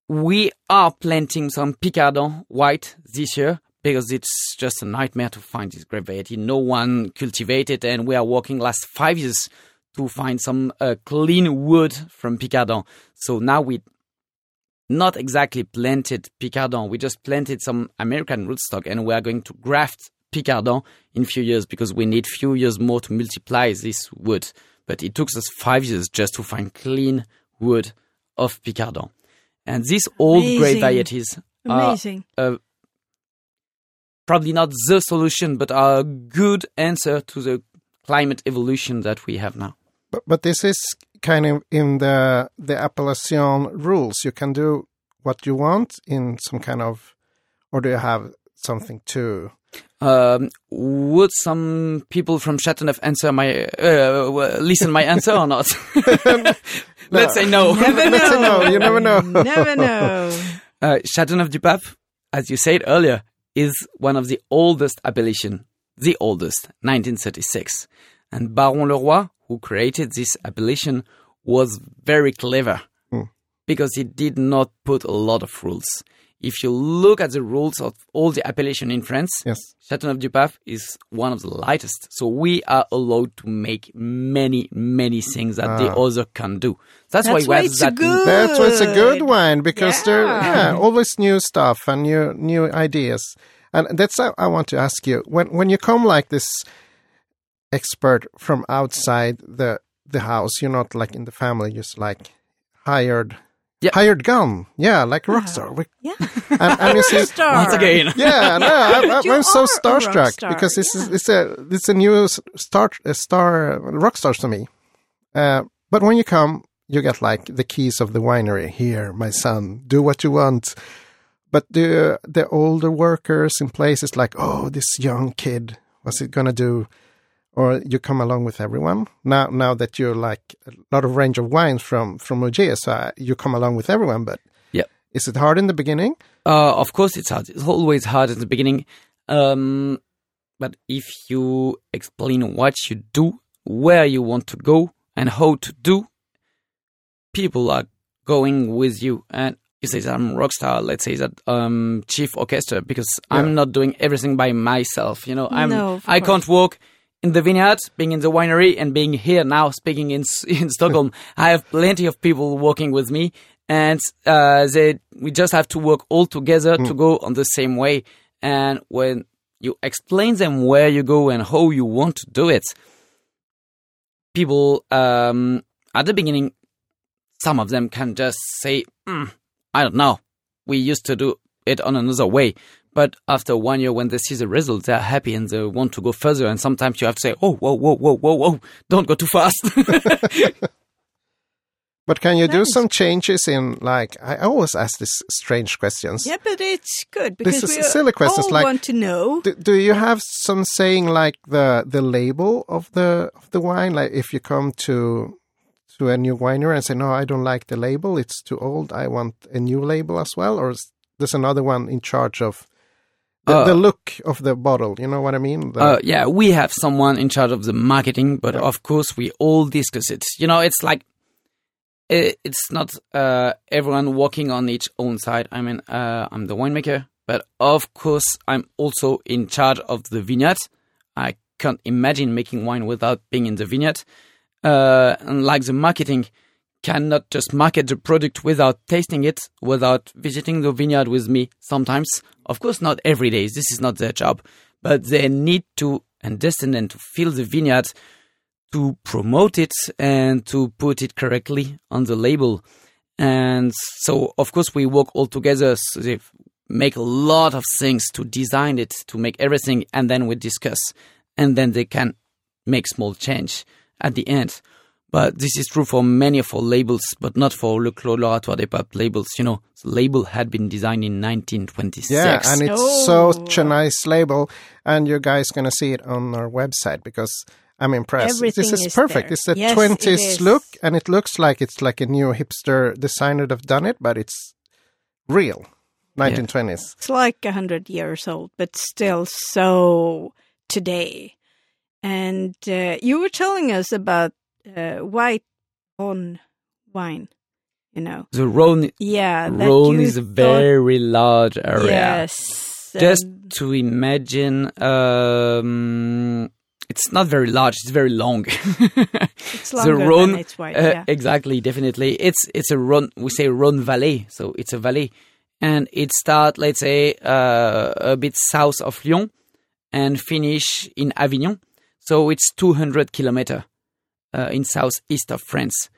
we are planting some Picardan white this year because it's just a nightmare to find this grape variety. No one cultivated, and we are working last five years to find some uh, clean wood from Picardan. So now we not exactly planted Picardan. We just planted some American rootstock, and we are going to graft Picardan in few years because we need few years more to multiply this wood. But it took us five years just to find clean wood of Picardan. And these old grape Amazing. varieties are Amazing. uh, probably not the solution, but are a good answer to the climate evolution that we have now. But, but this is kind of in the the appellation rules. You can do what you want in some kind of, or do you have something to? Um, would some people from Chateauneuf answer my uh, listen my answer or not? Let's say no. Never Let's say no, you never know. never know. Uh, Chateauneuf du Pape, as you said earlier, is one of the oldest appellation, the oldest, 1936. And Baron Le Roy, who created this appellation, was very clever hmm. because he did not put a lot of rules. If you look at the rules of all the appellation in France, Yes. Chateauneuf du Pape is one of the lightest. So we are allowed to make many, many things that the ah. other can do. That's, That's why why we have it's that. good. That's why it's a good Good. wine because there, Yeah. yeah, always new stuff and new new ideas. And that's how I want to ask you when when you come like this expert from outside the the house, you're not like in the family, just like hired Yeah. hired gun, yeah, like rockstar. We- Yeah. And, and you see, Star. Once again. yeah, no, I'm, I'm, I'm so are a rock starstruck star, because this yeah. is it's a it's a new star a star uh, rock to me. Uh, but when you come, you get like the keys of the winery. Here, my son, do what you want. But the the older workers in places like, oh, this young kid, what's it gonna do? Or you come along with everyone now. Now that you're like a lot of range of wines from from Ogier, so uh, you come along with everyone. But Yep. is it hard in the beginning? Uh, of course, it's hard. It's always hard in the beginning. Um, but if you explain what you do, where you want to go, and how to do, people are going with you. And you say that I'm rock star. Let's say that um chief orchestra because Yeah. I'm not doing everything by myself. You know, I'm No, I course. can't walk in the vineyard, being in the winery, and being here now speaking in in Stockholm. I have plenty of people working with me, and uh, they we just have to work all together to go on the same way. And when you explain them where you go and how you want to do it, people um, at the beginning, some of them can just say, "Mm, "I don't know, we used to do it on another way." But after one year, when they see the results, they're happy and they want to go further. And sometimes you have to say, "Oh, whoa, whoa, whoa, whoa, whoa! Don't go too fast." But can you do some changes in like I always ask these strange questions. Yeah, but it's good because is we silly questions, all like- want to know. Do, do you have some saying like the the label of the of the wine? Like if you come to to a new winery and say, "No, I don't like the label; it's too old. I want a new label as well," or is there's another one in charge of the, Uh, the look of the bottle? You know what I mean? The- Uh, yeah, we have someone in charge of the marketing, but of course we all discuss it. You know, it's like i it's not uh, everyone working on each own side. I mean, uh, I'm the winemaker, but of course I'm also in charge of the vineyard. I can't imagine making wine without being in the vineyard. Uh, and like the marketing cannot just market the product without tasting it, without visiting the vineyard with me sometimes. Of course, not every day. This is not their job, but they need to understand and to feel the vineyard to promote it and to put it correctly on the label. And so, of course, we work all together. So they make a lot of things to design it, to make everything, and then we discuss. And then they can make small change at the end. But this is true for many of our labels, but not for Le Clos de l'Oratoire des Papes labels. You know, the label had been designed in 1926. yeah, and it's Oh. such a nice label, and you guys gonna see it on our website because. I'm impressed. Everything this is, is perfect. there. It's a Yes, 20s is. look, and it looks like it's like a new hipster designer that have done it, but it's real. 1920s. It's like a hundred years old, but still so today. And uh, you were telling us about white on wine you know. The Rhone, Yeah, Rhone is a thought- very large area. Yes. Just um, to imagine, um, it's not very large. It's very long. it's longer the Rhone, than it's wide. uh, yeah. exactly, definitely. It's it's a Rhone. We say Rhone Valley, so it's a valley, and it starts, let's say, uh, a bit south of Lyon, and finish in Avignon. So it's 200 kilometer uh, in southeast of France.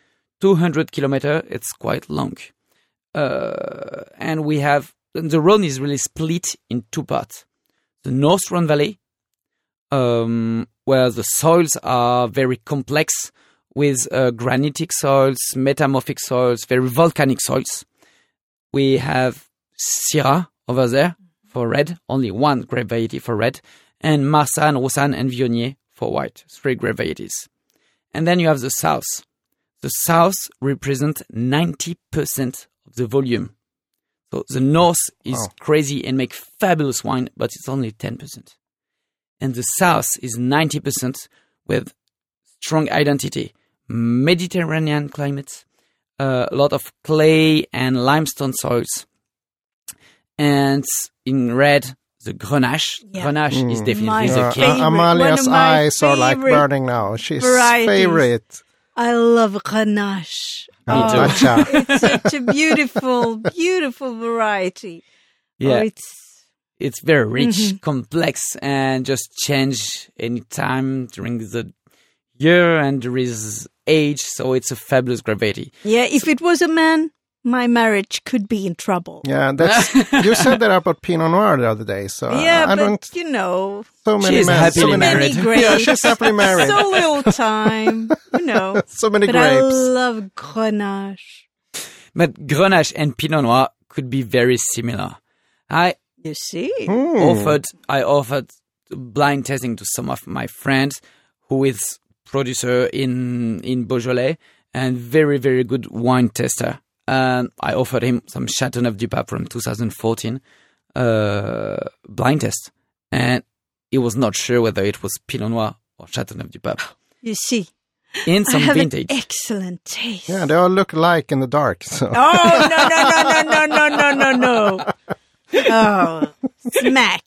200 kilometer. It's quite long, uh, and we have the Rhone is really split in two parts. The North Rhone Valley, um, where the soils are very complex with uh, granitic soils, metamorphic soils, very volcanic soils. We have Syrah over there for red, only one grape variety for red, and Marsanne, Roussanne, and Viognier for white, three grape varieties. And then you have the south. The south represents 90% of the volume. So the north is Wow. crazy and make fabulous wine, but it's only 10%. And the south is 90% with strong identity. Mediterranean climate, uh, a lot of clay and limestone soils. And in red, the Grenache. Yeah. Grenache is Mm. definitely My the king. favorite- uh, one Amalia's of my eyes are like burning now. She's varieties. favorite. I love Grenache. Oh, it's such a beautiful, beautiful variety. Yeah. Oh, it's it's very rich, Mhm. complex, and just change any time during the year and there is age. So it's a fabulous gravity. yeah. If it was a man, my marriage could be in trouble. Yeah, that's you said that about Pinot Noir the other day. So yeah, I, but don't you know, so many She's men, happily so many, married. many grapes. Yeah, she's happily married. so little time, you know. so many But I love Grenache. But Grenache and Pinot Noir could be very similar. I You see, Hmm. offered I offered blind testing to some of my friends who is producer in in Beaujolais and very very good wine tester. And I offered him some Château Chateauneuf du Pape from 2014 uh, blind test, and he was not sure whether it was Pinot Noir or Château Chateauneuf du Pape. you see. In I have vintage, an excellent taste. Yeah, they all look alike in the dark. So Oh no no no no no no no no no! Oh, smack!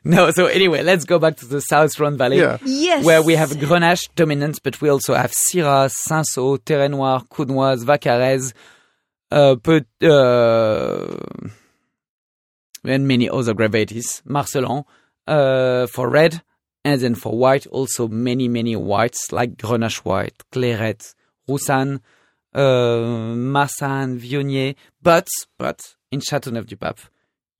no. So anyway, let's go back to the South Rhone Valley. yeah, Yes, where we have Grenache dominance, but we also have Syrah, Cinsault, Terret Noir, Counoise, Vaccarèse, uh, put, uh, and many other varieties. Marselan, uh, for red, and then for white, also many, many whites, like Grenache White, Clairette, Roussanne, uh, Marsanne, Viognier, but, but, in Châteauneuf-du-Pape,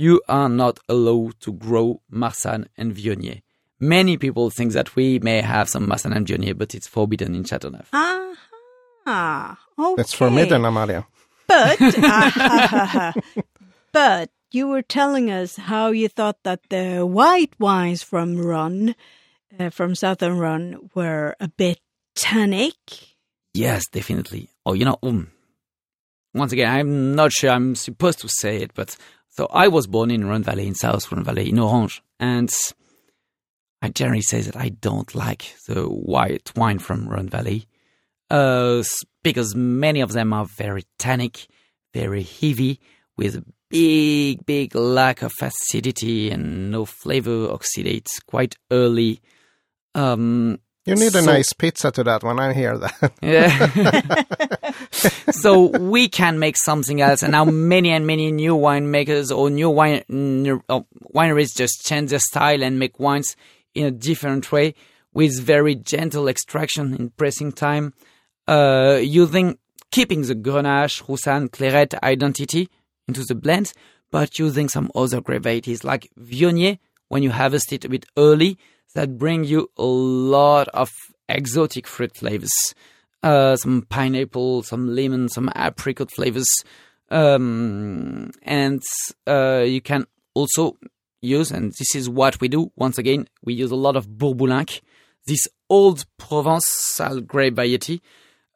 you are not allowed to grow Marsanne and Viognier. Many people think that we may have some Marsanne and Viognier, but it's forbidden in Châteauneuf. Ah, okay. that's forbidden, Amalia. But, ah, but you were telling us how you thought that the white wines from Rhone, uh, from Southern Rhone, were a bit tannic. Yes, definitely. Oh, you know, um, once again, I'm not sure I'm supposed to say it, but so I was born in Rhone Valley, in South Rhone Valley, in Orange, and I generally say that I don't like the white wine from Rhone Valley, uh, because many of them are very tannic, very heavy, with big, big lack of acidity and no flavor, oxidates quite early. Um, You need a So- nice pizza to that when I hear that. yeah. so we can make something else, and now many and many new winemakers or new wine uh, wineries just change their style and make wines in a different way with very gentle extraction in pressing time, uh, using keeping the Grenache, Roussanne, Clairette identity into the blend, but using some other grape varieties like Viognier when you harvest it a bit early that bring you a lot of exotic fruit flavors. Uh, some pineapple, some lemon, some apricot flavors. Um, and uh, you can also use, and this is what we do, once again, we use a lot of Bourboulenc, this old Provençal grape variety,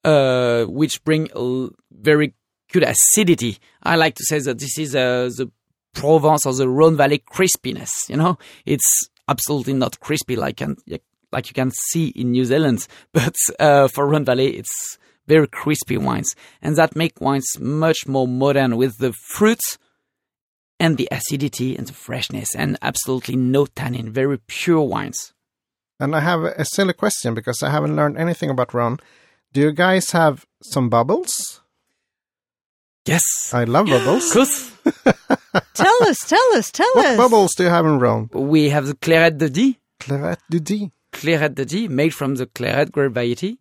uh, which bring a very good acidity. I like to say that this is uh, the Provence or the Rhone Valley crispiness. You know, it's absolutely not crispy like can like you can see in New Zealand, but uh, for Rhone Valley, it's very crispy wines, and that make wines much more modern with the fruits and the acidity and the freshness, and absolutely no tannin. Very pure wines. And I have a silly question because I haven't learned anything about Rhone. Do you guys have some bubbles? Yes. I love bubbles. Kus. Tell us, tell us, tell what us. bubbles do you have in Rhone? We have the Clairette de Die. Clairette de Die. Clairette de Die, made from the Clairette grape variety.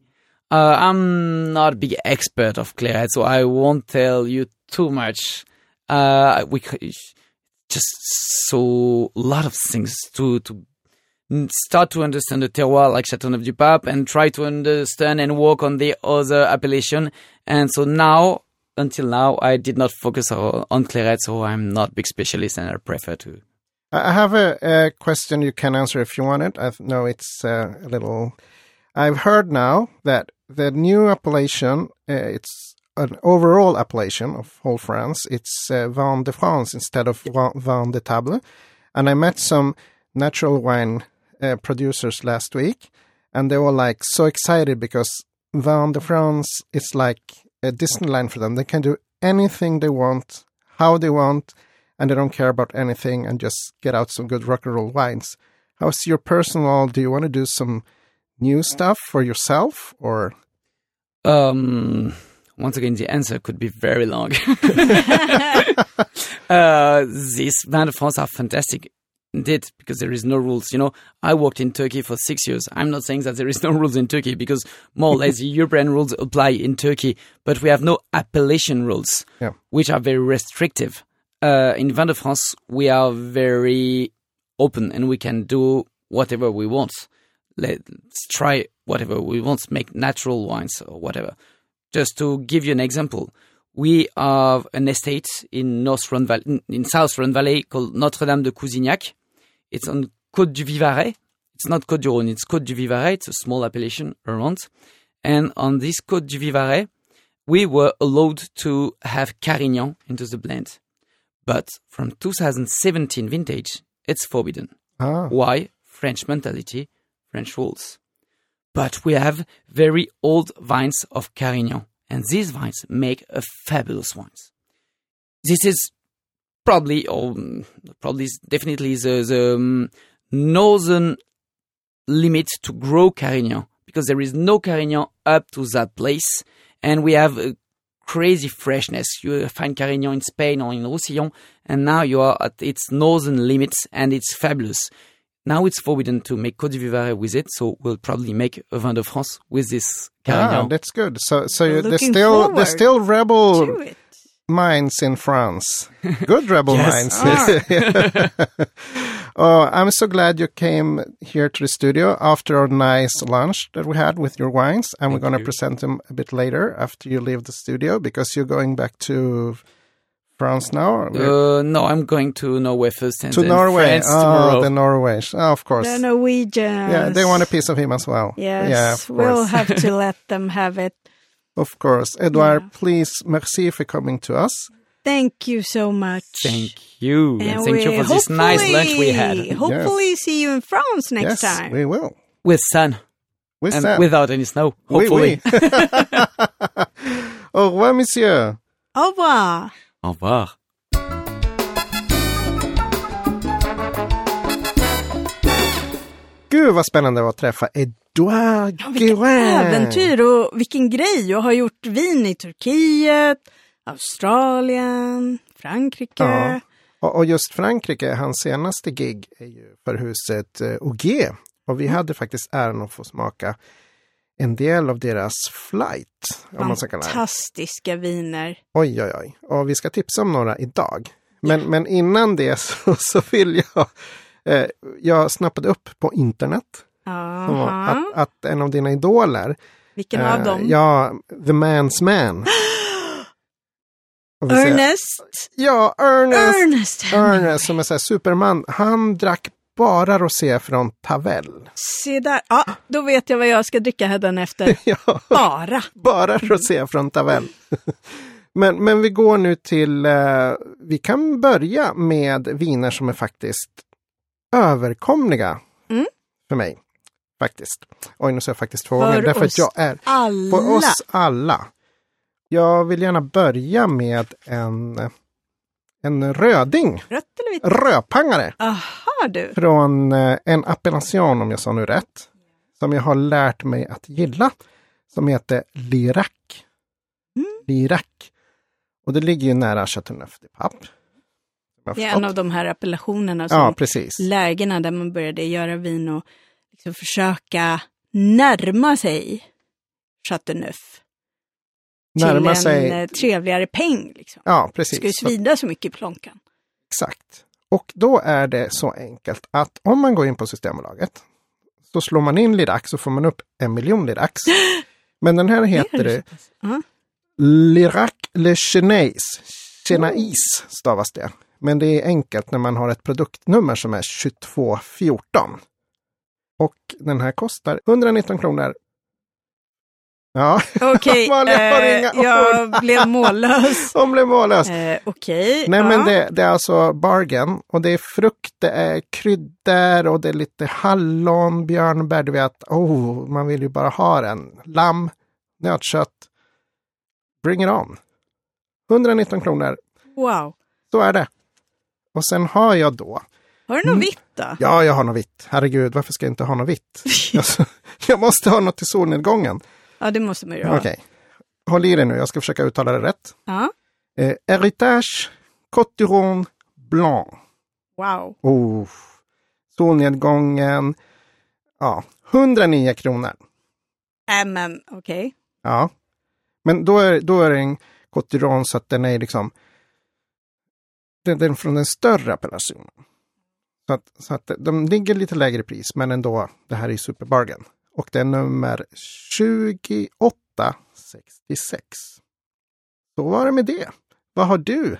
Uh, I'm not a big expert of Clairette, so I won't tell you too much. Uh, we c- just so a lot of things to to start to understand the terroir like Chateauneuf du Pape and try to understand and work on the other appellation. And so now, until now, I did not focus on, Clairette, so I'm not big specialist, and I prefer to. I have a, a question you can answer if you want it. I know it's uh, a little. I've heard now that the new appellation, uh, it's an overall appellation of whole France. It's uh, Vin de France instead of Vin de Table. And I met some natural wine uh, producers last week, and they were like so excited because Vin de France is like a Disneyland for them. They can do anything they want, how they want, and they don't care about anything and just get out some good rock and roll wines. How's your personal? Do you want to do some new stuff for yourself or? Um, once again, the answer could be very long. uh, these Vin de France are fantastic. Indeed, because there is no rules. You know, I worked in Turkey for six years. I'm not saying that there is no rules in Turkey because more or less European rules apply in Turkey, but we have no appellation rules, Yeah. which are very restrictive. Uh, in Vin de France, we are very open and we can do whatever we want. Let's try whatever we want, make natural wines or whatever. Just to give you an example, we have an estate in North Rhone Valley, in- in South Rhone Valley called Notre Dame de Cousignac. It's on Côte du Vivarais. It's not Côte du Rhône, it's Côte du Vivarais. It's a small appellation around. And on this Côte du Vivarais, we were allowed to have Carignan into the blend. But from 2017 vintage, it's forbidden. Ah, Why? French mentality, French rules. But we have very old vines of Carignan, and these vines make a fabulous wines. This is probably, or mm, probably is definitely the, the um, northern limit to grow Carignan, because there is no Carignan up to that place, and we have a crazy freshness. You find Carignan in Spain or in Roussillon, and now you are at its northern limits, and it's fabulous. Now it's forbidden to make Côte du Vivarais with it, so we'll probably make a vin de France with this ah, Carignan. that's good. So, so you, there's still forward there's still rebel Do it. minds in France. Good rebel Yes. minds. Ah. oh, I'm so glad you came here to the studio after our nice lunch that we had with your wines, and we're going to present them a bit later after you leave the studio because you're going back to France now. Uh, no, I'm going to Norway first and to then Norway. France oh, tomorrow. the Norwegians, Oh, ah, of course. The Norwegians. Yeah, they want a piece of him as well. Yes, Yeah, of we'll course. have to let them have it. Of course. Edouard, Yeah. please, merci for coming to us. Thank you so much. Thank you, and, thank you for this nice lunch we had hopefully- Hopefully, see you in France next yes, time. we will. with sun With and that. without any snow. Hopefully. oui. Au revoir, monsieur. Au revoir. Au revoir. Gud vad spännande det var att träffa Edouard Vilket Guérin. äventyr och vilken grej att ha gjort vin i Turkiet, Australien, Frankrike. Ja. Och, och just Frankrike, hans senaste gig är ju för huset eh, Augier. Och vi hade faktiskt äran att få smaka en del av deras flight. Fantastiska viner. Oj, oj, oj. Och vi ska tipsa om några idag. Men, men innan det så, så vill jag... Eh, jag snappade upp på internet Aha. att, att en av dina idoler, Vilken eh, av dem? ja, The Man's Man. Ernest. Ja, Ernest. Ernest. Ernest som är så här superman. Han drack bara rosé från Tavel. Se där. Ja, då vet jag vad jag ska dricka hädanefter. ja, Bara. bara rosé från Tavel. men, men vi går nu till, eh, vi kan börja med viner som är faktiskt överkomliga Mm. för mig. Faktiskt. Oj, nu sa jag faktiskt två gånger. För Därför att jag är Alla. för oss alla. Jag vill gärna börja med en, en röding. Rött eller vitt? Rödpangare. Aha du. Från eh, en appellation, om jag sa nu rätt. Som jag har lärt mig att gilla. Som heter Lirac. Mm. Lirac. Och det ligger ju nära Chateauneuf de Pape. Det är en av de här appellationerna som Ja, precis. lägena där man började göra vin och liksom försöka närma sig Chateauneuf. Närma till en eh, trevligare peng. Liksom. Ja, Det ska ju precis. Svida så mycket i plånkan. Exakt. Och då är det så enkelt att om man går in på Systembolaget så slår man in Lirac så får man upp en miljon Liracs. Men den här heter det. Lirac Le Chenais. Chenais stavas det. Men det är enkelt när man har ett produktnummer som är 2214. Och den här kostar 119 kronor. Ja, Okej, eh, jag blev mållös. de blev mållös. Eh, Okej, Nej ja. men det, det är alltså bargain och det är frukt, det är kryddor och det är lite hallon, björnbär, du vet. Oh, man vill ju bara ha den. Lamm, nötkött. Bring it on. 119 kronor, Wow. så är det. Och sen har jag då, Har du något vitt då? ja jag har något vitt. Herregud, varför ska jag inte ha något vitt? Alltså, jag måste ha något till solnedgången. Ja, det måste man ju ha. Okej, håll i dig nu, jag ska försöka uttala det rätt. Ja. Eh, Heritage Cotiron Blanc. Wow. Oh, solnedgången. Ja, 109 kronor. Äh, men okej. Ja, men då är, då är det en Cotiron så att den är liksom den, den från den större appellationen. Så att, så att de ligger lite lägre pris, men ändå, det här är superbargain. Och det är nummer 2866. Så var det med det. Vad har du?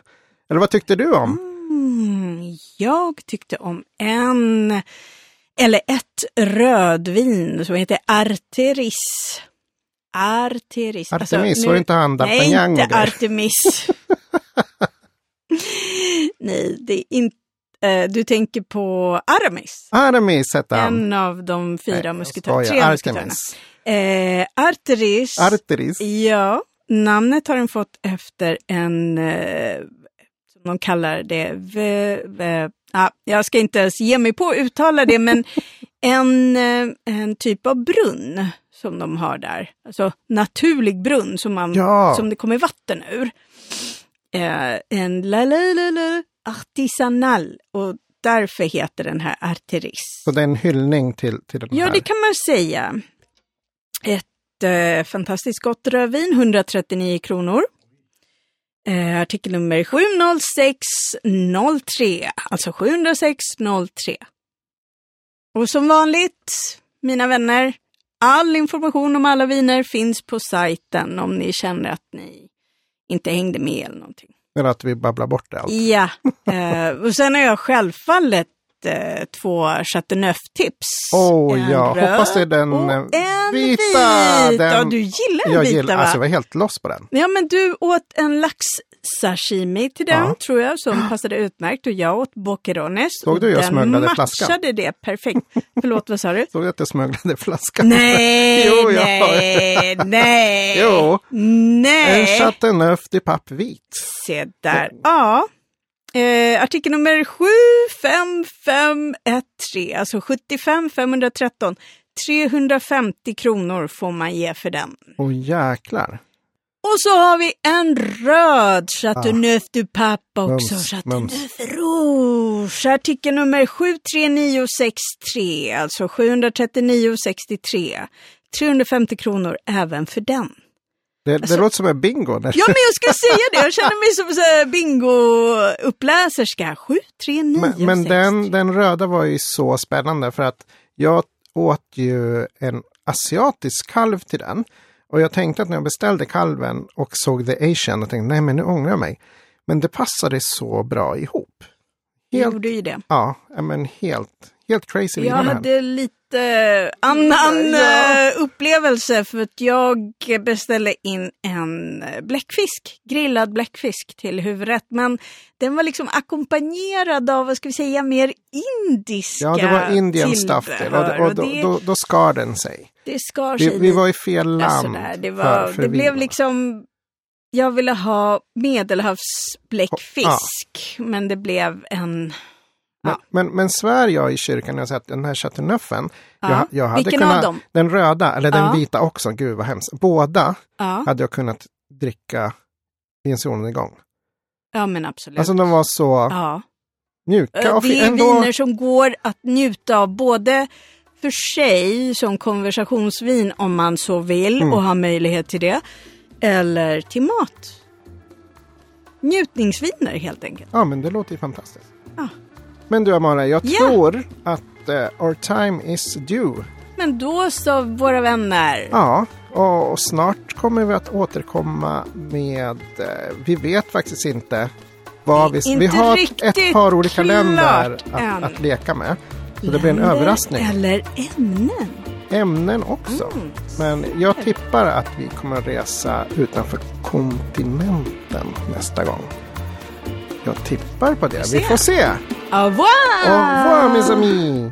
Eller vad tyckte du om? Mm, jag tyckte om en, eller ett rödvin som heter Arteris. Arteris. Alltså, Artemis, nu- var det inte han Nej, inte? Artemis. Nej, det är inte... eh, Du tänker på Aramis. Aramis hette han. En av de fyra musketörerna. Tre musketörerna. Eh, Arteris. Arteris. Ja, namnet har den fått efter en, eh, som de kallar det, v, v, ah, jag ska inte ens ge mig på att uttala det, men en, eh, en typ av brunn som de har där. Alltså naturlig brunn som, man, Ja. som det kommer vatten ur. Eh, en la, la, la, la, artisanal och därför heter den här Arteris. Så det är en hyllning till, till den Ja, här. det kan man säga. Ett eh, fantastiskt gott rödvin, 139 kronor. Eh, artikelnummer 70603, alltså 70603. Och som vanligt, mina vänner, all information om alla viner finns på sajten om ni känner att ni inte hängde med eller någonting. Eller att vi babblar bort det allt. Ja, eh, och sen har jag självfallet eh, två Chateauneuf-tips. En ja, röd hoppas det är den och eh, en vita. vit. Den, Ja, du gillar den jag vita gillar, va? alltså jag var helt loss på den. Ja, men du åt en lax-sashimi till den, Ja. tror jag, som passade utmärkt. Och jag åt boquerones. Såg du jag den smugglade flaskan? matchade det perfekt. Förlåt, vad sa du? Såg du att jag smugglade flaskan? Nej, Jo, jag- nej, nej. Jo. En Nej. Chateauneuf de Pape vit. Se där. Ja. Eh, artikel nummer 75513, alltså 75 513. 350 kronor får man ge för den. Åh jäklar. Och så har vi en röd Chateauneuf du Pape också. Chateauneuf Rouge. Artikel nummer 73963, alltså 73963. 350 kronor även för den. Det, det låter som en bingo. Alltså- Ja, men jag ska säga det. Jag känner mig som här bingo-uppläserska. 73963. men men den, den röda var ju så spännande för att jag åt ju en asiatisk kalv till den. Och jag tänkte att när jag beställde kalven och såg The Asian och tänkte nej men nu ångrar jag mig. Men det passade så bra ihop. Helt- gjorde ju det. Ja, men helt, helt crazy Jag hade lite annan Ja. eh, upplevelse för att jag beställde in en bläckfisk, grillad bläckfisk till huvudrätt. Men den var liksom ackompanjerad av, vad ska vi säga, mer indiska Ja, det var Indian stuff. Och, och, Och då, då, då skar den sig. det skar sig Vi, vi var i fel land. sådär. Det, var, för, för det blev liksom, jag ville ha medelhavsbläckfisk, men det blev en... Men, men, men svär jag i kyrkan när jag sett den här chateauneffen. Ja. Jag, jag hade Vilken kunnat, av dem? Den röda, eller den Ja. vita också. Gud vad hemskt. Båda Ja, hade jag kunnat dricka i en solnedgång. ja men absolut. Alltså de var så ja. mjuka och Det är ändå... viner som går att njuta av både för sig som konversationsvin om man så vill Mm. och har möjlighet till det. Eller till mat. Njutningsviner helt enkelt. Ja, men det låter ju fantastiskt. Ja. Men du Amara, jag Ja. tror att eh, our time is due. Men då så våra vänner. Ja, och, och snart kommer vi att återkomma med... Eh, vi vet faktiskt inte vad vi... Inte vi har ett par olika länder än. att, att leka med. Så det blir en Länder överraskning. Eller ämnen. Ämnen också. Mm. Men jag tippar att vi kommer resa utanför kontinenten nästa gång. Jag tippar på det. Vi får se. Au revoir! Au revoir mes amis!